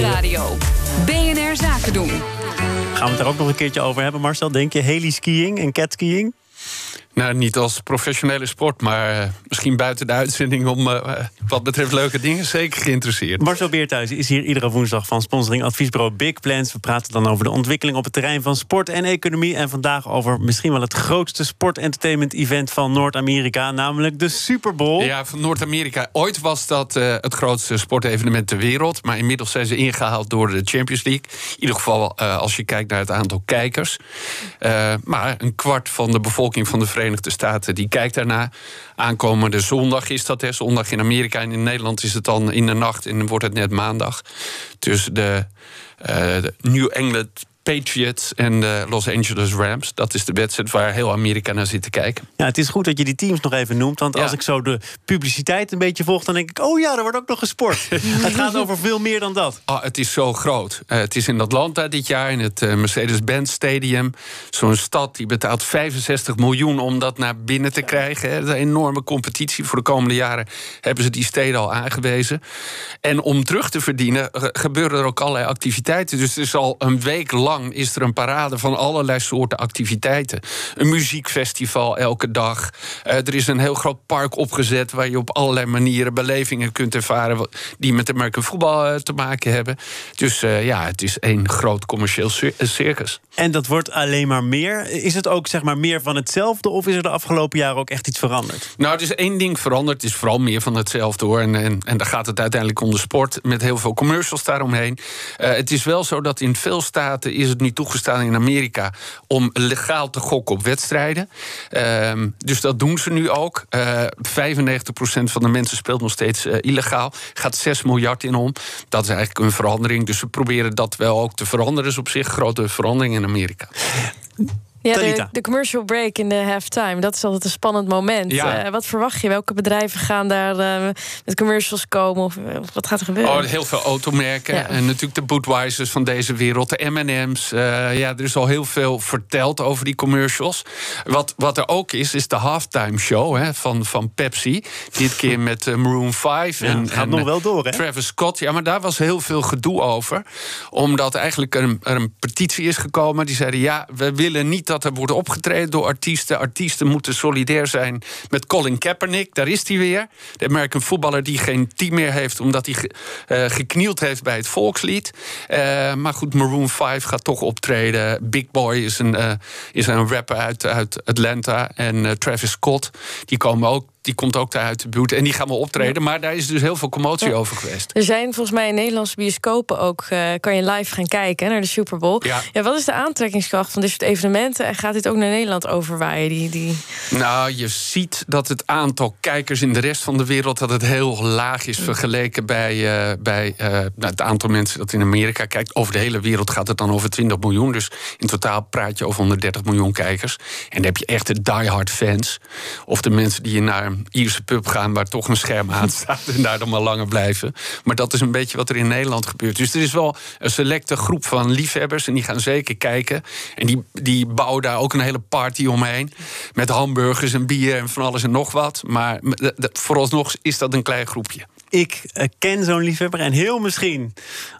Nieuwsradio. BNR Zaken doen. Gaan we het daar ook nog een keertje over hebben, Marcel? Denk je heli-skiing en catskiing? Nou, niet als professionele sport, maar uh, misschien buiten de uitzending om uh, wat betreft leuke dingen zeker geïnteresseerd. Marcel Beerthuis is hier iedere woensdag van sponsoring adviesbureau Big Plans. We praten dan over de ontwikkeling op het terrein van sport en economie. En vandaag over misschien wel het grootste sport-entertainment-event van Noord-Amerika, namelijk de Super Bowl. Ja, van Noord-Amerika. Ooit was dat uh, het grootste sportevenement ter wereld, maar inmiddels zijn ze ingehaald door de Champions League. In ieder geval als je kijkt naar het aantal kijkers. maar een kwart van de bevolking van de Verenigde Staten die kijkt daarna. Aankomende zondag is dat, hè, zondag in Amerika en in Nederland is het dan in de nacht en dan wordt het net maandag. Dus de, de New England Patriots en de Los Angeles Rams. Dat is de wedstrijd waar heel Amerika naar zit te kijken. Ja, het is goed dat je die teams nog even noemt. Want als ik zo de publiciteit een beetje volg, dan denk ik: oh ja, er wordt ook nog gesport. het gaat over veel meer dan dat. Oh, het is zo groot. Uh, het is in Atlanta dit jaar, in het uh, Mercedes-Benz Stadium. Zo'n stad die betaalt 65 miljoen om dat naar binnen te krijgen. Hè. Een enorme competitie. Voor de komende jaren hebben ze die steden al aangewezen. En om terug te verdienen, gebeuren er ook allerlei activiteiten. Dus het is al een week lang is er een parade van allerlei soorten activiteiten. Een muziekfestival elke dag. Uh, er is een heel groot park opgezet waar je op allerlei manieren belevingen kunt ervaren die met American voetbal uh, te maken hebben. Dus uh, ja, het is één groot commercieel circus. En dat wordt alleen maar meer. Is het ook zeg maar meer van hetzelfde of is er de afgelopen jaren ook echt iets veranderd? Nou, er is één ding veranderd. Het is vooral meer van hetzelfde hoor. En, en, en daar gaat het uiteindelijk om de sport met heel veel commercials daaromheen. het is wel zo dat in veel staten is het nu toegestaan in Amerika om legaal te gokken op wedstrijden. Uh, dus dat doen ze nu ook. Uh, 95% van de mensen speelt nog steeds uh, illegaal. Gaat 6 miljard in om. Dat is eigenlijk een verandering. Dus we proberen dat wel ook te veranderen. is op zich grote verandering in Amerika. Ja, de, de, commercial break in de halftime, dat is altijd een spannend moment. Ja. Uh, wat verwacht je? Welke bedrijven gaan daar uh, met commercials komen? Of, uh, wat gaat er gebeuren? Oh, heel veel automerken. Ja. En natuurlijk de Budweisers van deze wereld, de M&M's. ja, er is al heel veel verteld over die commercials. Wat, wat er ook is, is de halftime show hè, van, van Pepsi. Dit keer met Maroon 5. Ja, en, gaat en, nog wel door, hè? Travis Scott. Ja, maar daar was heel veel gedoe over. Omdat eigenlijk er een, er een petitie is gekomen. Die zeiden, ja, we willen niet dat er wordt opgetreden door artiesten. Artiesten moeten solidair zijn met Colin Kaepernick. Daar is hij weer. De American voetballer die geen team meer heeft... omdat hij ge, uh, geknield heeft bij het volkslied. Uh, maar goed, Maroon 5 gaat toch optreden. Big Boy is een, uh, is een rapper uit, uit Atlanta. En Travis Scott, die komen ook die komt ook daar uit de buurt. En die gaan wel optreden. Maar daar is dus heel veel commotie over geweest. Er zijn volgens mij in Nederlandse bioscopen ook... Uh, kan je live gaan kijken naar de Super Bowl. Ja. ja. wat is de aantrekkingskracht van dit soort evenementen? En gaat dit ook naar Nederland overwaaien? Die, die... Nou, je ziet dat het aantal kijkers in de rest van de wereld... dat het heel laag is vergeleken bij, uh, bij uh, nou, het aantal mensen dat in Amerika kijkt. Over de hele wereld gaat het dan over 20 miljoen. Dus in totaal praat je over 130 miljoen kijkers. En dan heb je echt de diehard fans. Of de mensen die je naar een Ierse pub gaan waar toch een scherm aan staat en daar dan maar langer blijven. Maar dat is een beetje wat er in Nederland gebeurt. Dus er is wel een selecte groep van liefhebbers en die gaan zeker kijken. En die, die bouwen daar ook een hele party omheen. Met hamburgers en bier en van alles en nog wat. Maar vooralsnog is dat een klein groepje ik uh, ken zo'n liefhebber. En heel misschien,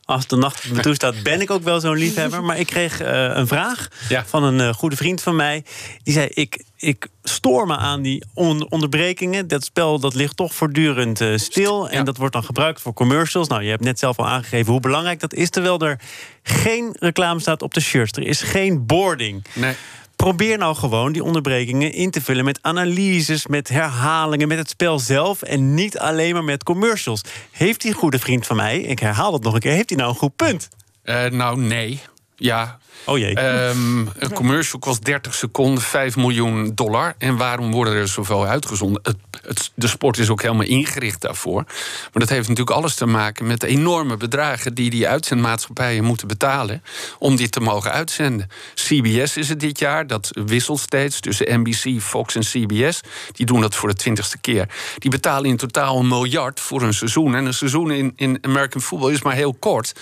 als de nacht me toestaat, ben ik ook wel zo'n liefhebber. Maar ik kreeg uh, een vraag ja. van een uh, goede vriend van mij. Die zei: Ik, ik stoor me aan die on onderbrekingen. Dat spel dat ligt toch voortdurend stil. En dat wordt dan gebruikt voor commercials. Nou, je hebt net zelf al aangegeven hoe belangrijk dat is. Terwijl er geen reclame staat op de shirts. Er is geen boarding. Nee. Probeer nou gewoon die onderbrekingen in te vullen met analyses, met herhalingen, met het spel zelf en niet alleen maar met commercials. Heeft die goede vriend van mij, ik herhaal het nog een keer, heeft hij nou een goed punt? Uh, nou, nee. Ja, Oh jee. Um, een commercial kost 30 seconden, 5 miljoen dollar. En waarom worden er zoveel uitgezonden? Het, het, de sport is ook helemaal ingericht daarvoor. Maar dat heeft natuurlijk alles te maken met de enorme bedragen die die uitzendmaatschappijen moeten betalen om dit te mogen uitzenden. CBS is het dit jaar, dat wisselt steeds tussen NBC, Fox en CBS. Die doen dat voor de twintigste keer. Die betalen in totaal een miljard voor een seizoen. En een seizoen in, in American football is maar heel kort.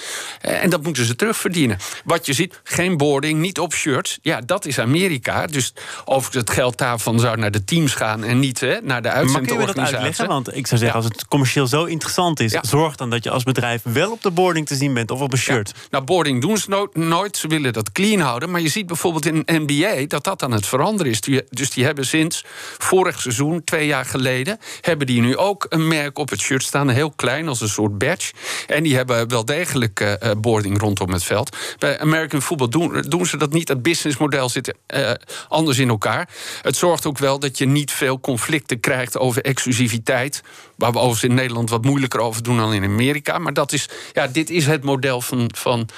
En dat moeten ze terugverdienen. Wat je ziet, geen boarding, niet op shirts. Ja, dat is Amerika. Dus of het geld daarvan zou naar de teams gaan en niet hè, naar de uitzendorganisatie. Maar dat uitleggen? Want ik zou zeggen, als het commercieel zo interessant is, zorg dan dat je als bedrijf wel op de boarding te zien bent of op een shirt. Nou, boarding doen ze nooit. Ze willen dat clean houden. Maar je ziet bijvoorbeeld in NBA dat dat aan het veranderen is. Dus die hebben sinds vorig seizoen, twee jaar geleden, hebben die nu ook een merk op het shirt staan. Heel klein, als een soort badge. En die hebben wel degelijk uh, boarding rondom het veld. Bij American Football doen, doen ze dat niet. Het businessmodel zit uh, anders in elkaar. Het zorgt ook wel dat je niet veel conflicten krijgt over exclusiviteit. Waar we overigens in Nederland wat moeilijker over doen dan in Amerika. Maar dat is, ja, dit is het model van, van,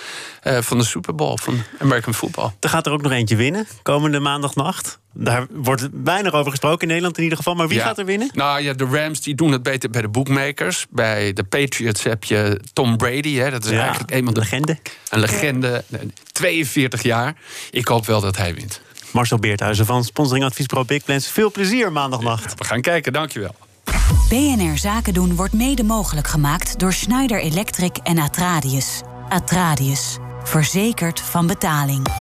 uh, van de Super Bowl, van American Football. Er gaat er ook nog eentje winnen, komende maandagnacht. Daar wordt weinig over gesproken in Nederland in ieder geval. Maar wie gaat er winnen? Nou ja, de Rams die doen het beter bij de bookmakers. Bij de Patriots heb je Tom Brady. Hè, dat is eigenlijk eenmaal de legende. Een legende, 42 jaar. Ik hoop wel dat hij wint. Marcel Beerthuizen van Sponsoring Adviesbureau Big Plans. Veel plezier maandagnacht. we gaan kijken, dankjewel. BNR Zaken doen wordt mede mogelijk gemaakt door Schneider Electric en Atradius. Atradius. Verzekerd van betaling.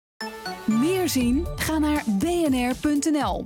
Meer zien? Ga naar bnr.nl.